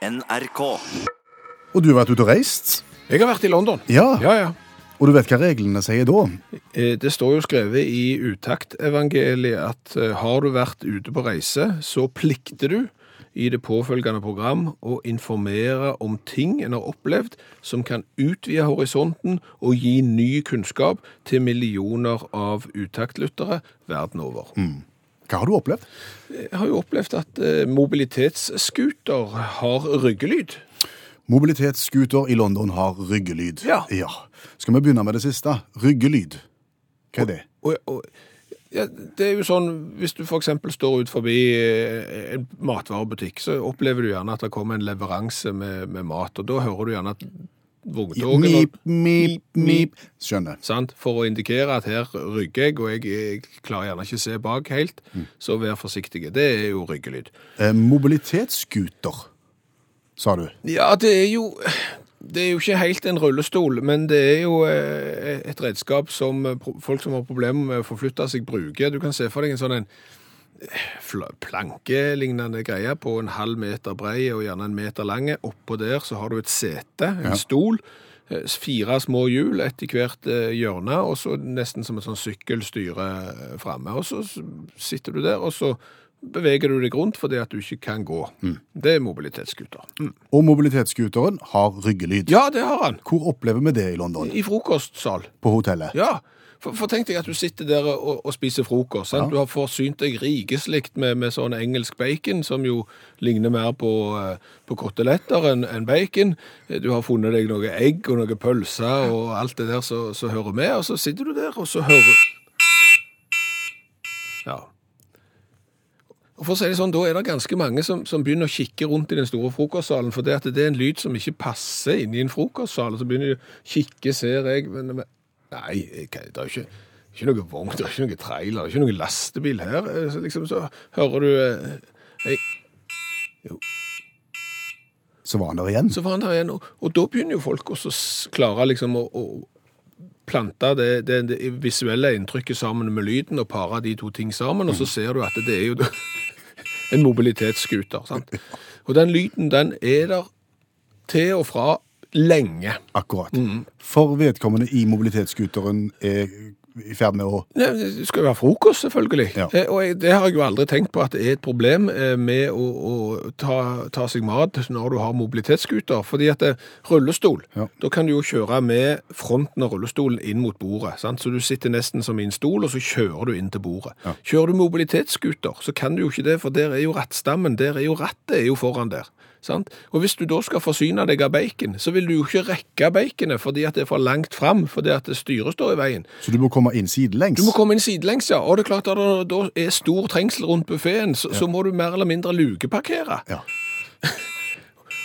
NRK. Og du har vært ute og reist? Jeg har vært i London. Ja. Ja, ja. Og du vet hva reglene sier da? Eh, Det står jo skrevet i utaktevangeliet at eh, har du vært ute på reise, så plikter du i det påfølgende program å informere om ting en har opplevd som kan utvide horisonten og gi ny kunnskap til millioner av utaktlyttere verden over. Hva har du opplevd? Jeg har jo opplevd at mobilitetsscooter har ryggelyd. Mobilitetsscooter i London har ryggelyd. Ja. Skal vi begynne med det siste? Ryggelyd. Hva er det? Og, og, ja, det er jo sånn, Hvis du f.eks. står ut forbi eh, en matvarebutikk, så opplever du gjerne at det kommer en leveranse med, med mat, og da hører du gjerne at vogntoget Mip, mip, mip. Skjønner. sant? For å indikere at her rygger jeg, og jeg, jeg klarer gjerne ikke å se bak helt, så vær forsiktig. Det er jo ryggelyd. Eh, mobilitetsscooter, sa du. Ja, det er jo det er jo ikke helt en rullestol, men det er jo eh, et redskap som eh, folk som har problemer med å forflytte seg, bruker. Du kan se for deg en sånn en plankelignende greie på en halv meter brei og gjerne en meter lang. Oppå der så har du et sete, en Ja. stol, eh, fire små hjul etter hvert eh, hjørne, og så nesten som et sånn sykkelstyre eh, framme. Og så sitter du der, og så beveger du deg rundt fordi at du ikke kan gå. Det er mobilitetsskuter. Mm. Og mobilitetsscooteren har ryggelyd. Ja, det har han. Hvor opplever vi det i London? I frokostsal. På hotellet? Ja. For, for tenk deg at du sitter der og, og spiser frokost. Ja. Du har forsynt deg rikeslig med, med sånn engelsk bacon, som jo ligner mer på, eh, på koteletter enn en bacon. Du har funnet deg noe egg og noe pølser og alt det der som hører med, og så sitter du der, og så hører Ja. Og for å si det sånn, Da er det ganske mange som, som begynner å kikke rundt i den store frokostsalen, for det, at det er en lyd som ikke passer inn i en frokostsal. Så begynner de å kikke, ser jeg men, men, Nei, det er jo ikke, ikke noe vogn, det er ikke noe trailer, det er ikke noe lastebil her. Eh, Så liksom så hører du Hei. Jo. Så var han der igjen. Så var han der igjen, og, og da begynner jo folk også å klare liksom å, å plante det, det, det visuelle inntrykket sammen med lyden, og pare de to ting sammen, og så ser du at det er jo en mobilitetsskuter. Sant? Og den lyden, den er der til og fra lenge. Akkurat. For vedkommende i mobilitetsscooteren er i ferd med å Det skal jo være frokost, selvfølgelig. Ja. Eh, Og det har jeg jo aldri tenkt på at det er et problem eh, med å, å ta, ta seg mat når du har mobilitetsskuter. Fordi at det, rullestol, Ja. da kan du jo kjøre med fronten av rullestolen inn mot bordet. Sant? Så du sitter nesten som i en stol, og så kjører du inn til bordet. Ja. Kjører du mobilitetsskuter, så kan du jo ikke det, for der er jo rattstammen, der er jo rattet er jo foran der. Sant? Og hvis du da skal forsyne deg av bacon, så vil du jo ikke rekke baconet fordi at det er for langt fram, fordi at styret står i veien. Så du må komme inn sidelengs? Du må komme inn sidelengs, ja. Og det er klart at det da er stor trengsel rundt buffeen, så, så må du mer eller mindre lukeparkere. Ja.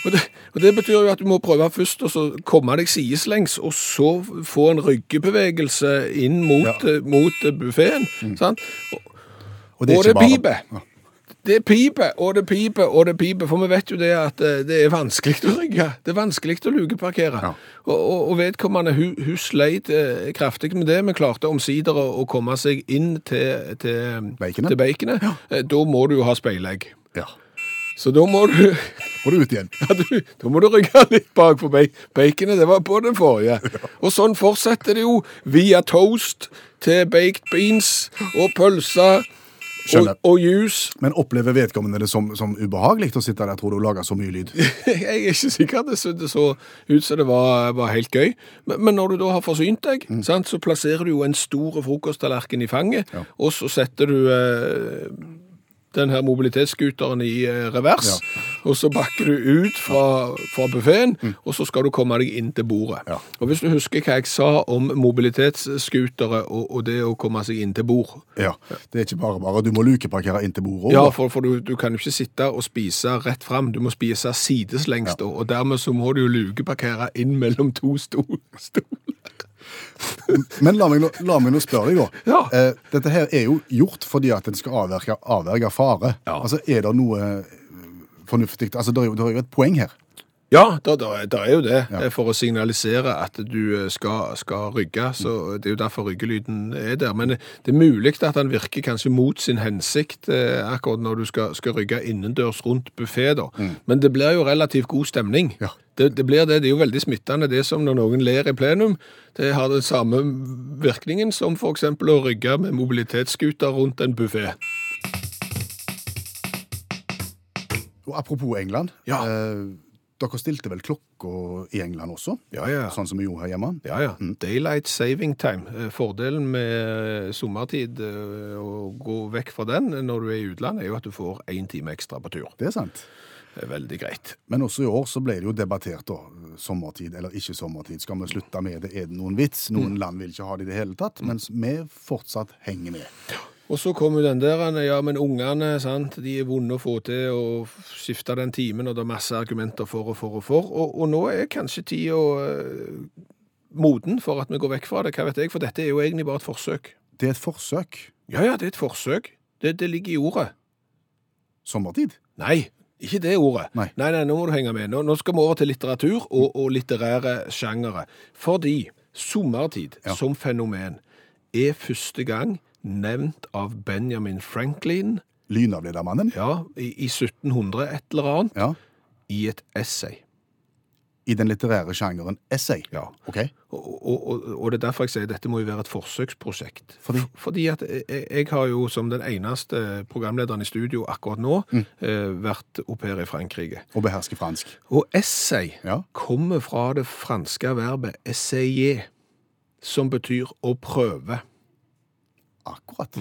Og det, og det betyr jo at du må prøve først å komme deg sideslengs, og så få en ryggebevegelse inn mot, Ja. eh, mot buffeen. Sant? Og, Og det og det piper. Ja. Det piper, og det piper, og det piper. For vi vet jo det at eh, det er vanskelig å rygge. Det er vanskelig å lukeparkere. Ja. Og, og, og vedkommende, hun, hun sleit eh, kraftig med det, men klarte omsider å, å komme seg inn til, til Baconet? Til baconet. Ja. Da må du jo ha speilegg. ja. Så da må du, Må du ut igjen. ja, du, da må du rygge litt bak ba- baconet. Det var på den forrige. Og sånn fortsetter det jo via toast til baked beans og pølser og, og juice. Men opplever vedkommende det som, som ubehagelig å sitte der, tror du, og lage så mye lyd? Jeg er ikke sikker det så, det så ut som det var, var helt gøy. Men, men når du da har forsynt deg, sant, så plasserer du jo en stor frokosttallerken i fanget, Mm. Ja. og så setter du eh, den her mobilitetsskuteren i eh, revers, Ja. og så bakker du ut fra, fra buffeen, og så skal du komme deg inn til bordet. Mm. Ja. Og hvis du husker hva jeg sa om mobilitetsskutere og, og det å komme seg inn til bord, Ja. Det er ikke bare bare. Du må lukeparkere inn til bordet. ja, for, for du, du kan jo ikke sitte og spise rett fram. Du må spise sideslengst, og, og dermed så må du jo lukeparkere inn mellom to stol. stoler. Men la meg, nå, la meg nå spørre deg, da. Ja. Eh, dette her er jo gjort fordi at en skal avverge, avverge fare. Ja. Altså, Er det noe eh, fornuftig Altså, Det er jo, det er jo et poeng her. Ja, det er jo det, Ja. for å signalisere at du eh, skal, skal rygge. Så det er jo derfor ryggelyden er der. Men det er mulig at den virker kanskje mot sin hensikt eh, akkurat når du skal, skal rygge innendørs rundt buffé. da. Men det blir jo relativt god stemning. Ja. Det, det blir det. Det er jo veldig smittende. Det som når noen ler i plenum. Det har den samme virkningen som f.eks. å rygge med mobilitetsskuter rundt en buffé. Og apropos England. Ja. Eh, dere stilte vel klokka i England også? Ja, ja. Sånn som vi gjorde her hjemme? Ja, ja. Daylight saving time. Eh, Fordelen med sommertid eh, å gå vekk fra den når du er i utlandet, er jo at du får én time ekstra på tur. Det er sant. Det er veldig greit. Men også i år så ble det jo debattert, da. Sommertid eller ikke sommertid. Skal vi slutte med det? Er det noen vits? Noen land vil ikke ha det i det hele tatt, mens vi fortsatt henger med. Og så kommer jo den der, ja, men ungene, sant, de er vonde å få til å skifte den timen, og det er masse argumenter for og for og for. Og, og nå er kanskje tida uh, moden for at vi går vekk fra det, hva vet jeg, for dette er jo egentlig bare et forsøk. Det er et forsøk. Ja, ja, det er et forsøk. Det, det ligger i ordet. Sommertid. Nei, ikke det ordet. Nei. nei, nei, nå må du henge med. Nå, nå skal vi over til litteratur og, og litterære sjangere. Fordi sommertid Ja. som fenomen er første gang nevnt av Benjamin Franklin Lynavledermannen. ja, i, i 1700 et eller annet, Ja. i et essay. I den litterære sjangeren essay. Ja. OK? Og, og, og, og det er derfor jeg sier dette må jo være et forsøksprosjekt. Fordi? Fordi at jeg, jeg har jo som den eneste programlederen i studio akkurat nå eh, vært au pair i Frankrike. Og behersker fransk. Og essay Ja. kommer fra det franske verbet essayer, som betyr å prøve. Akkurat.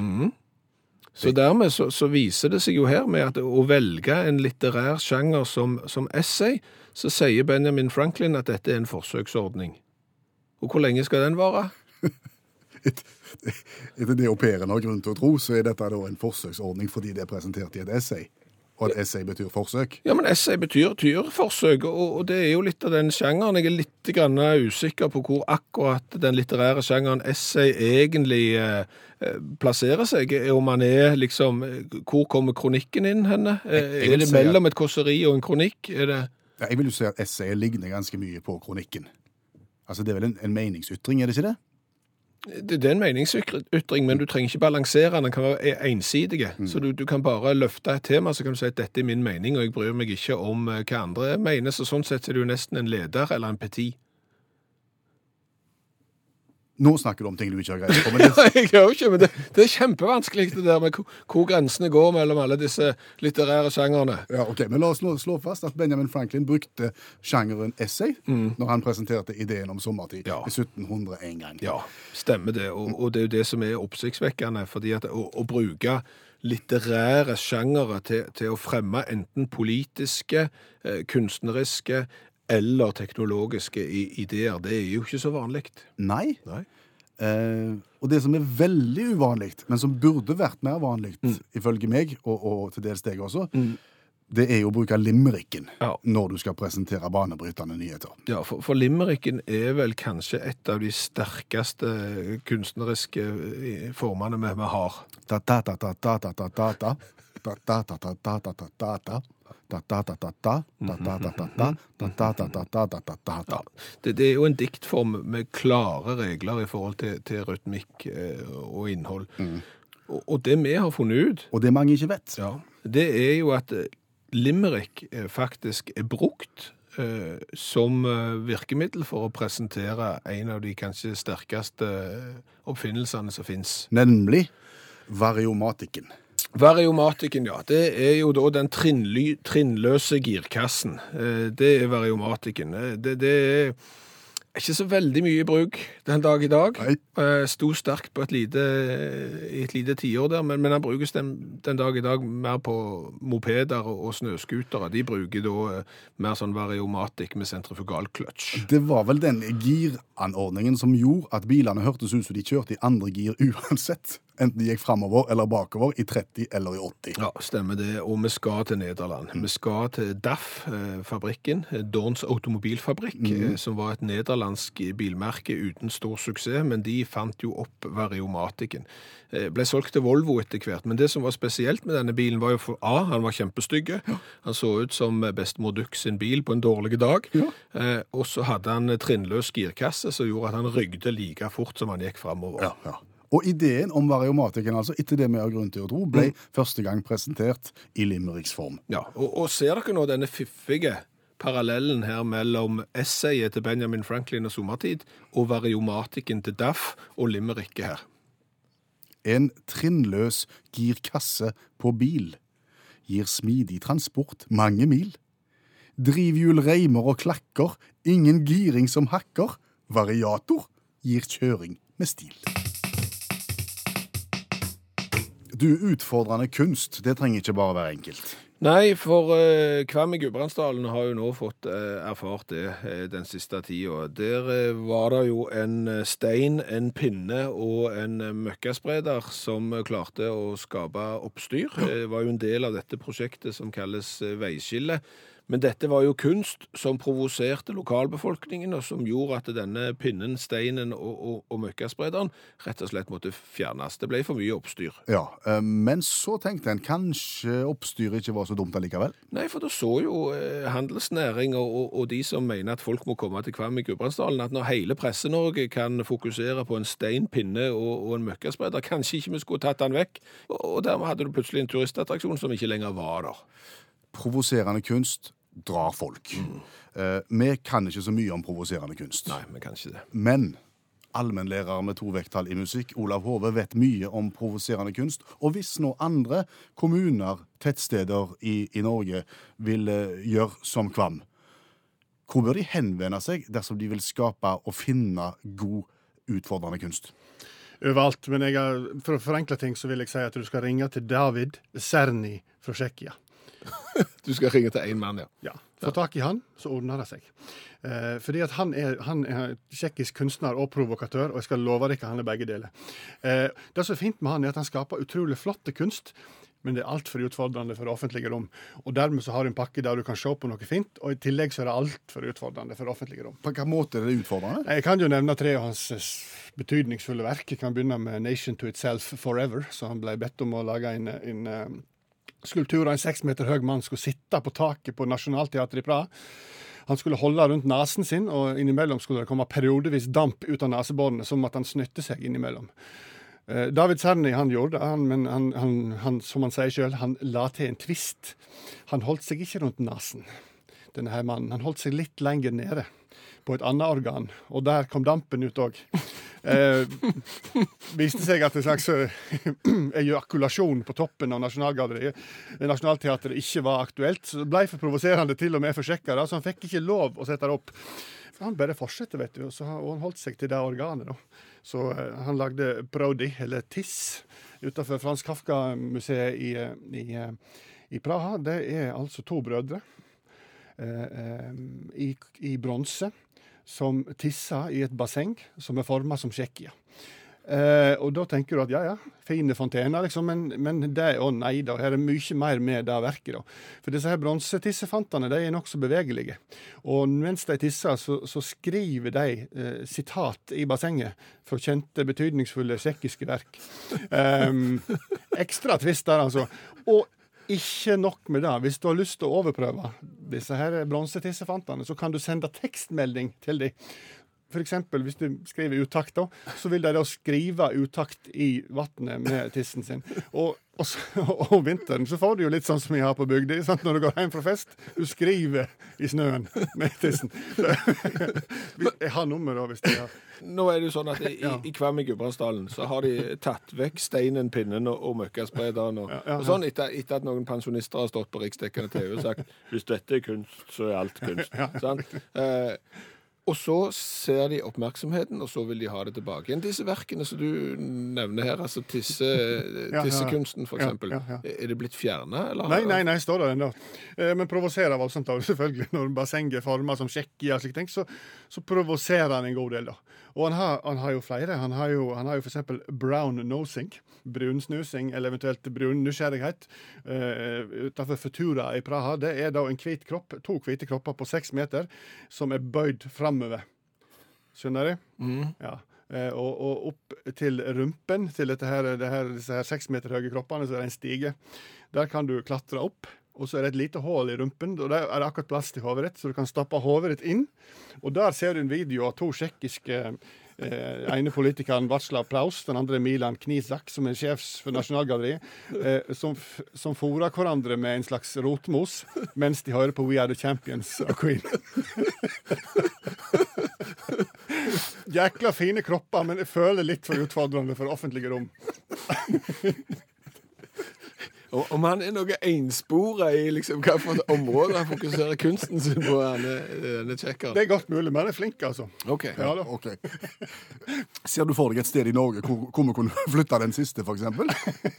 Så dermed så, så viser det seg jo her med at å velge en litterær sjanger som, som essay, så sier Benjamin Franklin at dette er en forsøksordning. Og hvor lenge skal den vare? Etter det au pairen har grunn til å tro, så er dette da en forsøksordning fordi det er presentert i et essay. Og at essay betyr forsøk. Ja, men essay betyr tyrforsøk, og, og det er jo litt av den sjangeren. Jeg er litt grann usikker på hvor akkurat den litterære sjangeren essay egentlig eh, eh, plasserer seg. Om man er liksom eh, Hvor kommer kronikken inn henne? Eh, Jeg- jeg er det mellom et kåseri og en kronikk? Er det Ja, Jeg vil jo si at essayet ligner ganske mye på kronikken. Altså Det er vel en, en meningsytring, er det ikke det? Det er en meningsytring, men du trenger ikke balansere den. Den kan være ensidig. Så du, du kan bare løfte et tema, så kan du si at dette er min mening, og jeg bryr meg ikke om eh, hva andre mener. Så sånn sett er jo nesten en leder eller en petit. Nå snakker du om ting du ikke har greie på. Men det, jeg gjør ikke, men det, det er kjempevanskelig det der med hvor, grensene går mellom alle disse litterære sjangerne. ja, ok, men La oss slå, slå fast at Benjamin Franklin brukte sjangeren essay når han presenterte ideen om sommertid Ja. i 1700 en gang. Ja, stemmer det. Og, og det er jo det som er oppsiktsvekkende, fordi at å, å bruke litterære sjangere til, til å fremme enten politiske, eh, kunstneriske eller teknologiske ideer, det er jo ikke så vanlig. Nei. Nei. Eh, og det som er veldig uvanlig, men som burde vært mer vanlig, Mm. ifølge meg, og, og til dels deg også, det er jo å bruke limericken Ja. når du skal presentere banebrytende nyheter. Ja, for, for limericken er vel kanskje et av de sterkeste kunstneriske eh, formene vi, vi har. Ta-ta-ta-ta-ta-ta-ta-ta. Det, er jo en diktform med klare regler i forhold til, til rytmikk eh, og innhold. Og, og det vi har funnet ut, Og det mange ikke vet. ja, det er jo at eh, limerick eh, faktisk er brukt eh, som eh, virkemiddel for å presentere en av de kanskje sterkeste eh, oppfinnelsene som finnes. Nemlig variomatikken. Variomatikken, ja. Det er jo da den trinnly, trinnløse girkassen. Eh, Det er variomatikken. Eh, Det, det er ikke så veldig mye i bruk den dag i dag. Nei. Eh, Sto sterkt på et lite, et lite tiår der, men, men den brukes den, den dag i dag mer på mopeder og, og snøskutere. De bruker da mer sånn variomatikk med sentrifugal kløtsj. Det var vel den giranordningen som gjorde at bilene hørtes ut som de kjørte i andre gir uansett. Enten de gikk framover eller bakover, i 30 eller i 80. Ja, stemmer det. Og vi skal til Nederland. Vi skal til DAF-fabrikken, Dorns automobilfabrikk, mm. som var et nederlandsk bilmerke uten stor suksess, men de fant jo opp variomatikken. Eh, Ble solgt til Volvo etter hvert, men det som var spesielt med denne bilen var jo for A, han var kjempestygg. Han så ut som bestemor Duck sin bil på en dårlig dag. Ja. Eh, og så hadde han trinnløs girkasse som gjorde at han rygde like fort som han gikk framover. Ja, ja. Og ideen om variomatikken, altså, etter det vi har grunn til å tro, ble første gang presentert i Limericks form. Ja, og, og ser dere nå denne fiffige parallellen her mellom essayet til Benjamin Franklin og sommertid og variomatikken til Daff og limericket her? En trinnløs girkasse på bil gir smidig transport mange mil. Drivhjul reimer og klakker, ingen giring som hakker. Variator gir kjøring med stil. Du, utfordrende kunst, det trenger ikke bare være enkelt. Nei, for eh, Kvam i Gudbrandsdalen har jo nå fått eh, erfart det eh, den siste tida. Der eh, var det jo en eh, stein, en pinne og en eh, møkkaspreder som eh, klarte å skape oppstyr. Det var jo en del av dette prosjektet som kalles eh, Veiskille. Men dette var jo kunst som provoserte lokalbefolkningen, og som gjorde at denne pinnen, steinen og, og, og møkkasprederen rett og slett måtte fjernes. Det ble for mye oppstyr. Ja, eh, Men så tenkte en kanskje oppstyret ikke var så dumt allikevel. Nei, for da så jo eh, handelsnæring og, og, de som mener at folk må komme til Kvam i Gudbrandsdalen, at når hele Presse-Norge kan fokusere på en stein, pinne og, og en møkkaspreder, kanskje ikke vi skulle tatt den vekk. Og, og dermed hadde du plutselig en turistattraksjon som ikke lenger var der. Provoserende kunst drar folk. Eh, vi kan ikke så mye om provoserende kunst. Nei, vi kan ikke det. Men allmennlærer med to vekttall i musikk, Olav Hove, vet mye om provoserende kunst. Og hvis nå andre kommuner, tettsteder i, i Norge, vil eh, gjøre som Kvam, hvor bør de henvende seg dersom de vil skape og finne god, utfordrende kunst? Overalt. Men jeg har, for å forenkle ting så vil jeg si at du skal ringe til David Serni fra Tsjekkia. Du skal ringe til én mann, ja. Ja. Få tak i han, så ordner det seg. Eh, fordi at han er, han er tsjekkisk kunstner og provokatør, og jeg skal love dere han er begge deler. Eh, det som er fint med han, er at han skaper utrolig flotte kunst. Men det er altfor utfordrende for det offentlige rom. Og Dermed så har du en pakke der du kan se på noe fint, og i tillegg så er det altfor utfordrende for det offentlige rom. På hvilken måte er det utfordrende? Jeg kan jo nevne tre av hans eh, betydningsfulle verk. Jeg kan begynne med 'Nation to Itself Forever', så han ble bedt om å lage en, en eh, skulptur av en seks meter høy mann skulle sitte på taket på Nationaltheatret i Praha. Han skulle holde rundt nesen sin, og innimellom skulle det komme periodevis damp ut av neseborene, som at han snytte seg innimellom. Eh, David Cerny han gjorde det, men han, han, han, som han sier sjøl, han la til en tvist. Han holdt seg ikke rundt nesen, denne her mannen. Han holdt seg litt lenger nede, på et annet organ, og der kom dampen ut òg. Eh, viste seg at en slags eh, ejakulasjon på toppen av Nationaltheatret, ikke var aktuelt. Så det ble for provoserende til og med for sjekkere, så han fikk ikke lov å sette det opp. For Han bare fortsetter, vet du, og, så, og han holdt seg til det organet. da. Så eh, han lagde Brody, eller Tiss, utenfor Frans Kafka-museet i, eh, i, eh, i Praha. Det er altså to brødre eh, i, i bronse som tisser i et basseng som er forma som Tsjekkia. Eh, og da tenker du at ja, ja, fine fontener, liksom, men, men det, å nei da, her er mye mer med det verket. da. For disse her bronsetissefantene de er nokså bevegelige. Og mens de tisser, så, så skriver de eh, sitat i bassenget fra kjente, betydningsfulle tsjekkiske verk. Eh, ekstra trist der, altså. Og ikke nok med det. Hvis du har lyst til å overprøve disse her bronsetissefantene, så kan du sende tekstmelding til dem. Eksempel, hvis du skriver utakt, da, så vil de da skrive utakt i vannet med tissen sin. Og, og, så, og om vinteren så får du jo litt sånn som vi har på bygda, når du går hjem fra fest. Du skriver i snøen med tissen. Jeg har nummer da, hvis de har Nå er det jo sånn at i, Ja. i Kvam i Gudbrandsdalen så har de tatt vekk steinen, pinnen og, og møkkasprederen. Og, Ja, ja, og sånn etter, etter at noen pensjonister har stått på riksdekkende TV og sagt hvis dette er kunst, så er alt kunst. Sant? Eh, og så ser de oppmerksomheten, og så vil de ha det tilbake igjen. Disse verkene som du nevner her, altså tisse, tissekunsten for Ja, ja, ja. er det blitt fjerna, eller? Nei, nei, nei, står det ennå. Eh, Men provoserer voldsomt, selvfølgelig. Når bassenget er forma som Tsjekkia og slike ting, så, så provoserer han en god del, da. Og han har, han har jo flere. Han har jo, han har jo f.eks. brown nosing, brunsnusing, eller eventuelt brun nysgjerrighet. Uh, utenfor Futura i Praha. Det er da en hvit kropp, to hvite kropper på seks meter som er bøyd framover. Skjønner du? Ja. Eh, og, og opp til rumpen til dette her, det her, disse her seks meter høye kroppene, så er det en stige. Der kan du klatre opp. Og så er det et lite hull i rumpen, og der er det akkurat plass til hodet ditt, så du kan stappe hodet ditt inn. Og der ser du en video av to tsjekkiske eh, ene politikeren Václav Plaus, den andre Milan Knizak, som er sjef for Nasjonalgalleriet, eh, som, som fôrer hverandre med en slags rotmos mens de hører på We Are The Champions av Queen. Jækla fine kropper, men jeg føler litt for utfordrende for offentlige rom. Om han er noe enspora i liksom, hvilket område han fokuserer kunsten sin på, denne, denne tsjekkeren? Det er godt mulig, men han er flink, altså. Ok. Ja da. Okay. Ser du for deg et sted i Norge hvor, hvor vi kunne flytte den siste, f.eks.?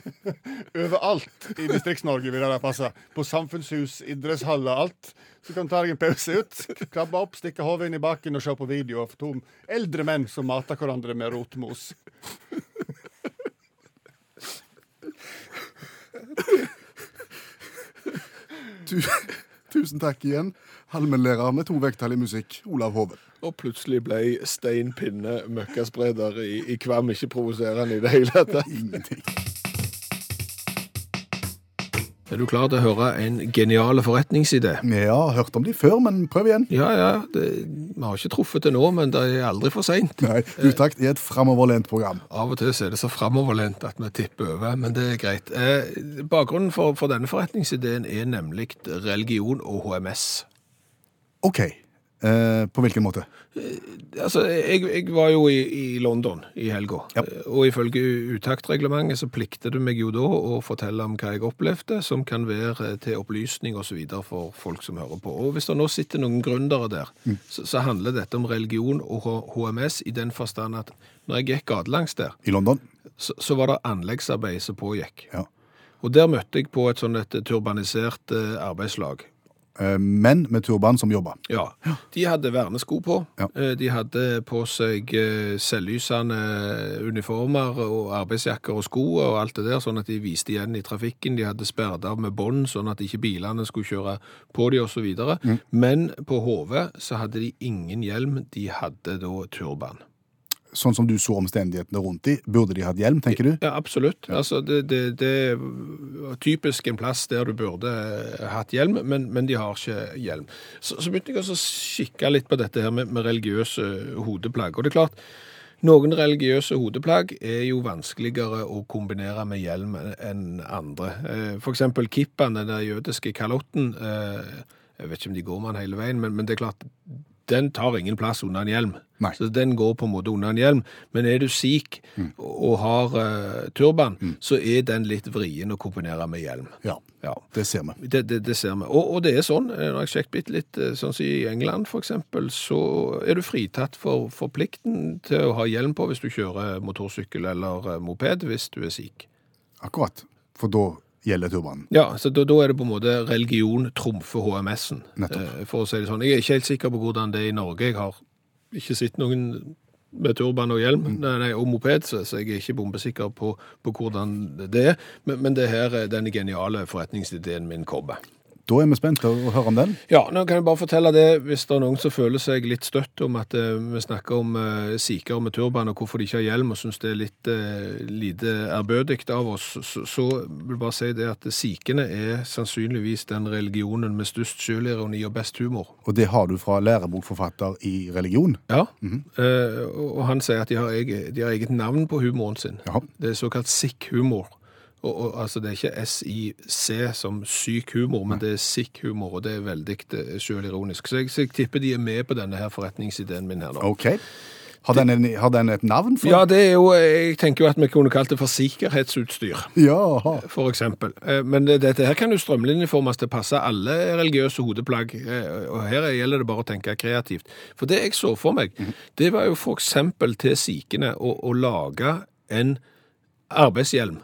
Overalt i Distrikts-Norge vil det passe. På samfunnshus, idrettshaller, alt. Så kan du ta deg en pause ut, krabbe opp, stikke hodet inn i baken og se på video av to eldre menn som mater hverandre med rotmos. Tu, tusen takk igjen. Allmennlærer med to vekttall i musikk, Olav Hove. Og plutselig ble Stein Pinne møkkaspreder i, i Kvam ikke provoserende i det hele tatt. Ingenting. Er du klar til å høre en genial forretningsidé? Ja, hørt om de før, men prøv igjen. Ja, ja, det, vi har ikke truffet det nå, men det er aldri for seint. Nei, Utakt er et framoverlent program. Av og til er det så framoverlent at vi tipper over, men det er greit. Eh, bakgrunnen for, for denne forretningsideen er nemlig religion og HMS. OK. Eh, på hvilken måte? Altså, jeg, jeg var jo i, i London i helga, Ja. Eh, og ifølge utaktreglementet så plikter du meg jo da å fortelle om hva jeg opplevde, som kan være til opplysning videre for folk som hører på. Og hvis det nå sitter noen gründere der, så, så handler dette om religion og HMS i den forstand at når jeg gikk gatelangs der, I London? så, så var det anleggsarbeid som pågikk. Ja. Og der møtte jeg på et sånn et turbanisert eh, arbeidslag. Eh, menn med turban som jobba. Ja, de hadde vernesko på. Ja. Eh, De hadde på seg eh, selvlysende uniformer og arbeidsjakker og sko og alt det der, sånn at de viste igjen i trafikken. De hadde sperret av med bånd, sånn at ikke bilene skulle kjøre på de så videre. Men på hodet så hadde de ingen hjelm, de hadde da turban. Sånn som du så omstendighetene rundt de, burde de hatt hjelm, tenker du? Ja, absolutt. Altså, det, det, det er typisk en plass der du burde hatt hjelm, men, men de har ikke hjelm. Så, så begynte jeg å kikke litt på dette her med, med religiøse hodeplagg. Og det er klart, noen religiøse hodeplagg er jo vanskeligere å kombinere med hjelm enn andre. Eh, For eksempel kippaen, den jødiske kalotten, eh, jeg vet ikke om de går med den hele veien, men, men det er klart, den tar ingen plass under en hjelm. Nei. Så den går på en måte under en hjelm. Men er du sikh og har uh, turban, så er den litt vrien å kombinere med hjelm. Ja, Ja. det ser vi. Det, det, det ser vi. Og, og det er sånn, eh, når jeg sjekket bitte litt, eh, sånn som i England eksempel, så er du fritatt for, for plikten til å ha hjelm på hvis du kjører motorsykkel eller moped hvis du er sikh. Akkurat. For da gjelder turbanen. Ja, så da, da er det på en måte religion trumfer HMS-en, eh, for å si det sånn. Jeg er ikke helt sikker på hvordan det er i Norge. Jeg har ikke sett noen med turban og hjelm nei, nei, og moped, så, så jeg er ikke bombesikker på, på hvordan det er. Men, men det her er den geniale forretningsideen min kommer. Da er vi spent til å høre om den. Ja, nå kan jeg bare fortelle det, hvis det er noen som føler seg litt støtt om at eh, vi snakker om eh, sikher med turban og hvorfor de ikke har hjelm, og syns det er litt eh, lite ærbødig av oss, så, så vil jeg bare si det at sikhene er sannsynligvis den religionen med størst sjølironi og best humor. Og det har du fra lærebokforfatter i religion. Ja, eh, og og han sier at de har, eget, de har eget navn på humoren sin. Ja. Det er såkalt sikh-humor. Og, og, altså Det er ikke SIC som syk humor, men det er sikk humor, og det er veldig sjølironisk. Så, så jeg tipper de er med på denne her forretningsideen min her nå. OK. Har den, en, har den et navn? For? Ja, det er jo Jeg tenker jo at vi kunne kalt det for sikkerhetsutstyr. Ja. For eksempel. Eh, Men dette her kan jo strømlinjeformes til å passe alle religiøse hodeplagg. eh, Og her gjelder det bare å tenke kreativt. For det jeg så for meg, det var jo for eksempel til sikene å, å lage en arbeidshjelm.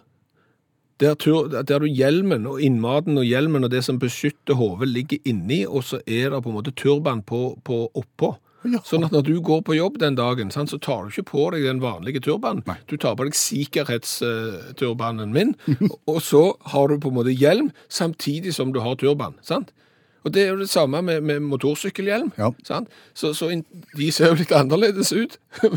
Der, tur, der du hjelmen og innmaten og hjelmen og det som beskytter hodet ligger inni, og så er det på en måte turban på, på oppå. Ja. Sånn at når du går på jobb den dagen, sant, så tar du ikke på deg den vanlige turbanen. Nei. Du tar på deg sikkerhetsturbanen min, og så har du på en måte hjelm samtidig som du har turban. sant? Og det er jo det samme med, med motorsykkelhjelm. Ja. Sant? Så, så de ser jo litt annerledes ut.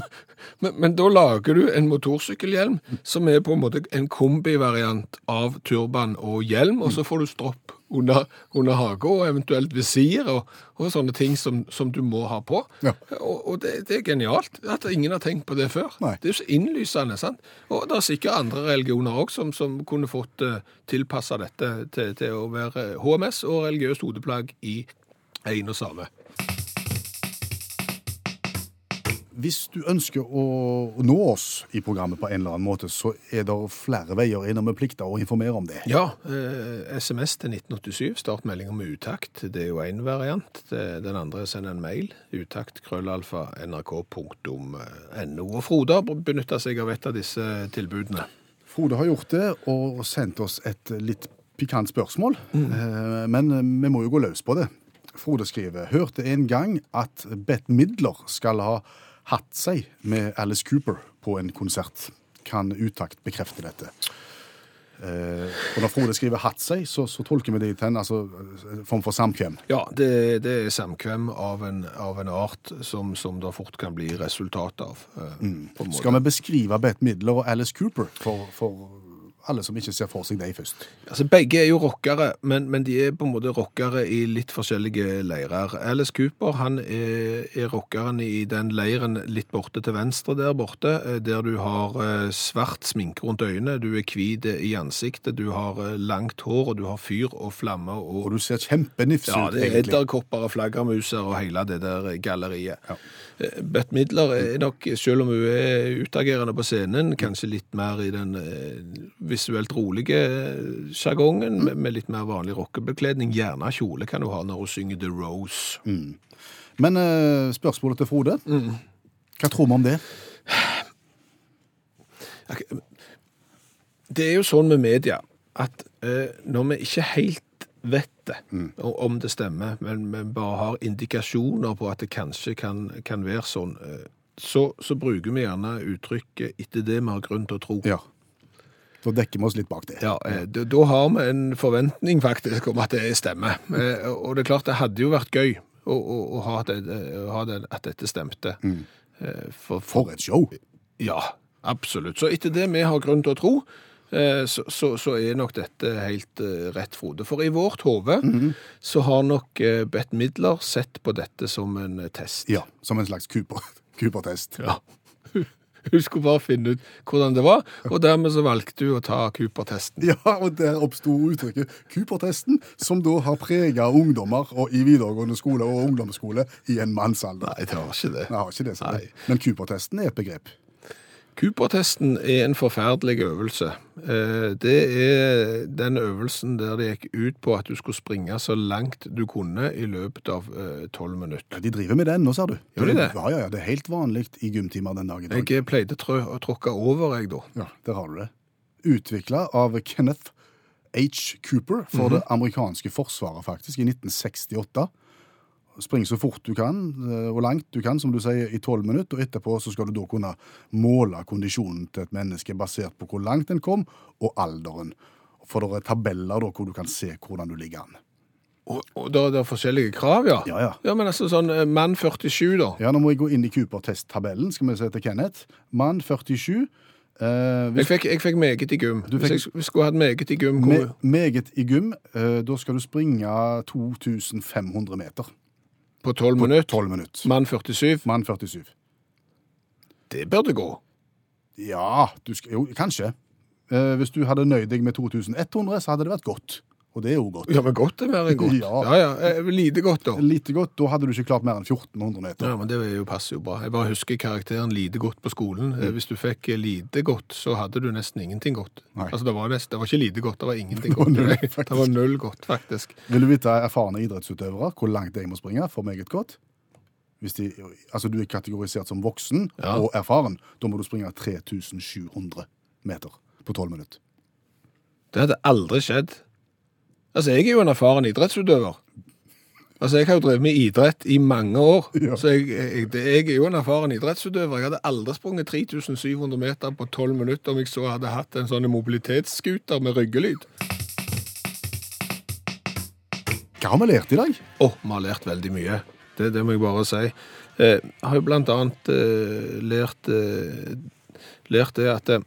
men, men da lager du en motorsykkelhjelm som er på en måte en kombivariant av turban og hjelm, og så får du stropp under, under hage og eventuelt visir og, og sånne ting som, som du må ha på. Ja. Og, og det, det er genialt at ingen har tenkt på det før. Nei. Det er jo så innlysende. sant? Og det er sikkert andre religioner òg som, som kunne fått uh, tilpassa dette til, til å være HMS og religiøst hodeplagg i en og samme. Hvis du ønsker å nå oss i programmet på en eller annen måte, så er det flere veier innom med plikter å informere om det. Ja, eh, SMS til 1987, start melding om utakt. Det er jo én variant. Den andre er send en mail. Utakt krøllalfa nrk.no. Og Frode har benytta seg av et av disse tilbudene. Frode har gjort det og sendt oss et litt pikant spørsmål, eh, men vi må jo gå løs på det. Frode skriver hørte en gang at Bett Midler skal ha hatt seg med Alice Cooper på en konsert. Kan Utakt bekrefte dette? Eh, og når Frode skriver 'hatt seg', så, så tolker vi det i en altså, en form for samkvem. Ja, det, det er samkvem av en, av en art som, som det fort kan bli resultat av. eh, måte. Skal vi beskrive Bette Midler og Alice Cooper for, for alle som ikke ser for seg deg først? Altså, Begge er jo rockere, men, men de er på en måte rockere i litt forskjellige leirer. Alice Cooper han er, er rockeren i den leiren litt borte til venstre der borte, eh, der du har eh, svart sminke rundt øynene, du er hvit i ansiktet, du har eh, langt hår, og du har fyr og flamme. Og og du ser kjempenifs ja, ut, det er egentlig. edderkopper og flaggermuser og hele det der galleriet. Ja. Eh, Bette Midler er nok, selv om hun er utagerende på scenen, kanskje litt mer i den eh, visuelt rolige sjargongen mm. med, med litt mer vanlig rockebekledning. Gjerne kjole kan du ha når hun synger The Rose. Men uh, spørsmålet til Frode, hva tror vi om det? Det er jo sånn med media at uh, når vi ikke helt vet det, og om det stemmer, men vi bare har indikasjoner på at det kanskje kan, kan være sånn, uh, så, så bruker vi gjerne uttrykket etter det vi har grunn til å tro. Ja. Da dekker vi oss litt bak det. Ja, eh, da, da har vi en forventning faktisk om at det stemmer. Eh, Og det er klart det hadde jo vært gøy å, å, å ha, det, å ha det, at dette stemte. Mm. For, For et show! Ja, absolutt. Så etter det vi har grunn til å tro, eh, så, så, så er nok dette helt eh, rett, Frode. For i vårt hode så har nok Bett Midler sett på dette som en eh, test. Ja, som en slags Cooper- Cooper-test. Ja. Hun skulle bare finne ut hvordan det var, og dermed så valgte hun å ta Cooper-testen. Ja, og der oppsto uttrykket Cooper-testen, som da har prega ungdommer og i videregående skole og ungdomsskole i en mannsalder. Nei, det har ikke det. det, har ikke det. Nei. Men Cooper-testen er et begrep. Cooper-testen er en forferdelig øvelse. Eh, Det er den øvelsen der det gikk ut på at du skulle springe så langt du kunne i løpet av eh, tolv minutter. Ja, De driver med den nå, ser du. Gjør de det? Ja, ja, ja, Det er helt vanlig i gymtimer den dag i dag. Jeg pleide trø å tråkke over, jeg da. Ja, der har du det. Utvikla av Kenneth H. Cooper for Mhm. det amerikanske forsvaret, faktisk, i 1968. Spring så fort du kan, eh, og langt du kan, som du sier, i tolv minutter, og etterpå så skal du da kunne måle kondisjonen til et menneske basert på hvor langt en kom, og alderen. For det er tabeller da, hvor du kan se hvordan du ligger an. Og, og da er det forskjellige krav, ja? Ja, ja. Ja, men altså sånn eh, mann 47 da. Ja, nå må jeg gå inn i Cooper-test-tabellen, skal vi se til Kenneth. Mann 47. Eh, Jeg fikk, jeg fikk meget i gym. Fikk- Hvis jeg skulle hatt meget i gym, me, meget i gym, Uh, da skal du springe 2500 meter. På 12 minutter, 12 minutter. mann 47, Mann 47. det burde gå. Ja, du skal, jo, kanskje. Eh, hvis du hadde nøyd deg med 2100, så hadde det vært godt. Og det er jo godt. Ja, men godt er mer enn godt. Ja. ja, ja. eh, Lite godt da. Lite godt, da hadde du ikke klart mer enn 1400 meter. Ja, men det er jo, passer jo bra. Jeg bare husker karakteren lite godt på skolen. Mm. Hvis du fikk eh, lite godt, så hadde du nesten ingenting godt. Nei. Altså, det var, nesten, det var ikke lite godt, det var ingenting Det var godt. Faktisk. det var null godt, faktisk. Vil du vite erfarne idrettsutøvere hvor langt de må springe for meget godt? Hvis de, altså du er kategorisert som voksen Ja. og erfaren, da må du springe 3700 meter på 12 minutter. Det hadde aldri skjedd. Altså, jeg er jo en erfaren idrettsutøver. Altså, Jeg har jo drevet med idrett i mange år, Ja. så jeg, jeg, jeg er jo en erfaren idrettsutøver. Jeg hadde aldri sprunget 3700 meter på 12 minutter om jeg så hadde hatt en sånn mobilitetsscooter med ryggelyd. Hva har vi lært i dag? Å, vi har lært veldig mye. Det, det må jeg bare si. Eh, Jeg har jo blant annet eh, lært, eh, lært det at eh,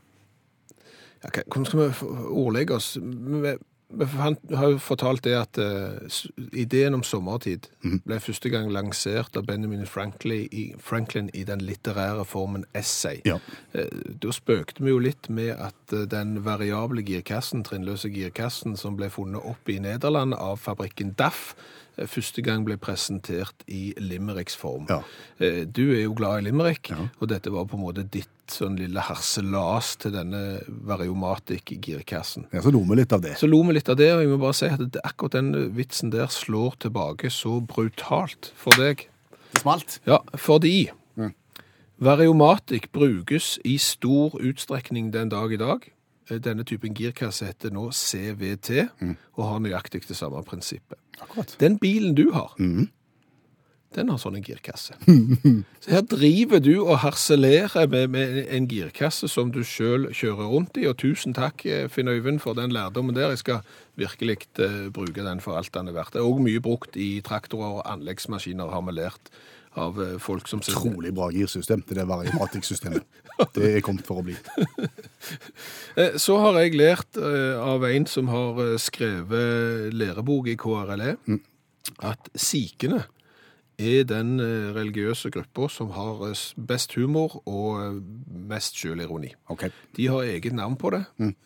Hvordan skal vi ordlegge oss? Vi, fant, har jo fortalt det at uh, ideen om sommertid ble første gang lansert av Benjamin Franklin i, Franklin i den litterære formen essay. Ja. Uh, Da spøkte vi jo litt med at uh, den variable girkassen, trinnløse girkassen, som ble funnet opp i Nederland av fabrikken DAF, første gang ble presentert i limericksform. Ja. Eh, Du er jo glad i limerick, Ja. og dette var på en måte ditt sånn lille harselas til denne variomatic-girkassen. Ja, så lo vi litt av det. Så lo vi litt av det, og jeg må bare si at akkurat den vitsen der slår tilbake så brutalt for deg. Det smalt. Ja, fordi Mm. variomatic brukes i stor utstrekning den dag i dag. Eh, Denne typen girkasse heter nå CVT, og har nøyaktig det samme prinsippet. Akkurat. Den bilen du har, mm. den har sånn en girkasse. Så her driver du og harselerer med, med en girkasse som du sjøl kjører rundt i, og tusen takk, eh, Finn Øyvind, for den lærdommen der. Jeg skal virkelig uh, bruke den for alt den er verdt. Det er òg mye brukt i traktorer og anleggsmaskiner, har vi lært av eh, folk som Trolig bra girsystem, det der variomatikksystemet. Det er kommet for å bli. Eh, Så har jeg lært eh, av en som har skrevet lærebok i KRLE, E, at sikene er den religiøse gruppa som har best humor og mest sjølironi. Okay. De har eget navn på det.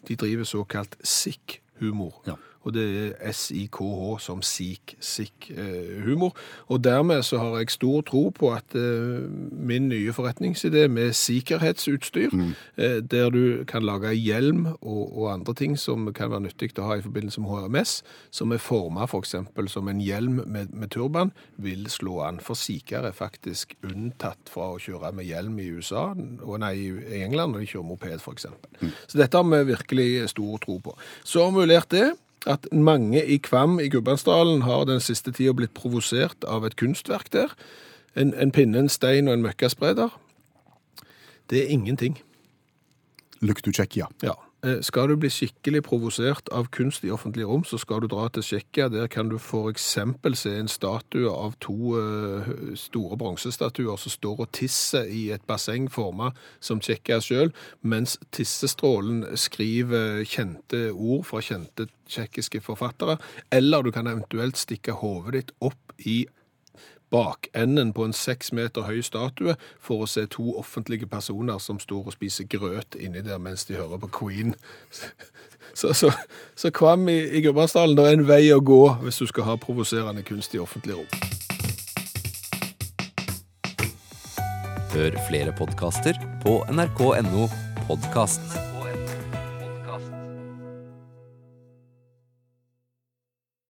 De driver såkalt sikh-humor. Ja. Og det er S-I-K-H som sikh, sikh-humor. Og dermed så har jeg stor tro på at eh, min nye forretningsidé med sikkerhetsutstyr, mm. der du kan lage hjelm og, og andre ting som kan være nyttig å ha i forbindelse med HMS, som er formet for eksempel som en hjelm med, med turban, vil slå an. For sikher er faktisk unntatt fra å kjøre med hjelm i USA, og nei, i England når de kjører moped for eksempel. Så dette har vi virkelig stor tro på. Så har vi lært det, at mange i Kvam i Gudbrandsdalen har den siste tida blitt provosert av et kunstverk der. En, en pinne, en stein og en møkkaspreder. Det er ingenting. Ja, Ja. Eh, Skal du bli skikkelig provosert av kunst i offentlige rom, så skal du dra til Tsjekkia. Der kan du eksempel se en statue av to eh, store bronsestatuer som står og tisser i et basseng formet som Tsjekkia sjøl, mens tissestrålen skriver kjente ord fra kjente tsjekkiske forfattere. Eller du kan eventuelt stikke hodet ditt opp i bakenden på en seks meter høy statue for å se to offentlige personer som står og spiser grøt inni der mens de hører på Queen. Så, så, så Kvam i, i Gudbrandsdalen, det er en vei å gå hvis du skal ha provoserende kunst i offentlig rom. Hør flere podkaster på nrk.no podkast.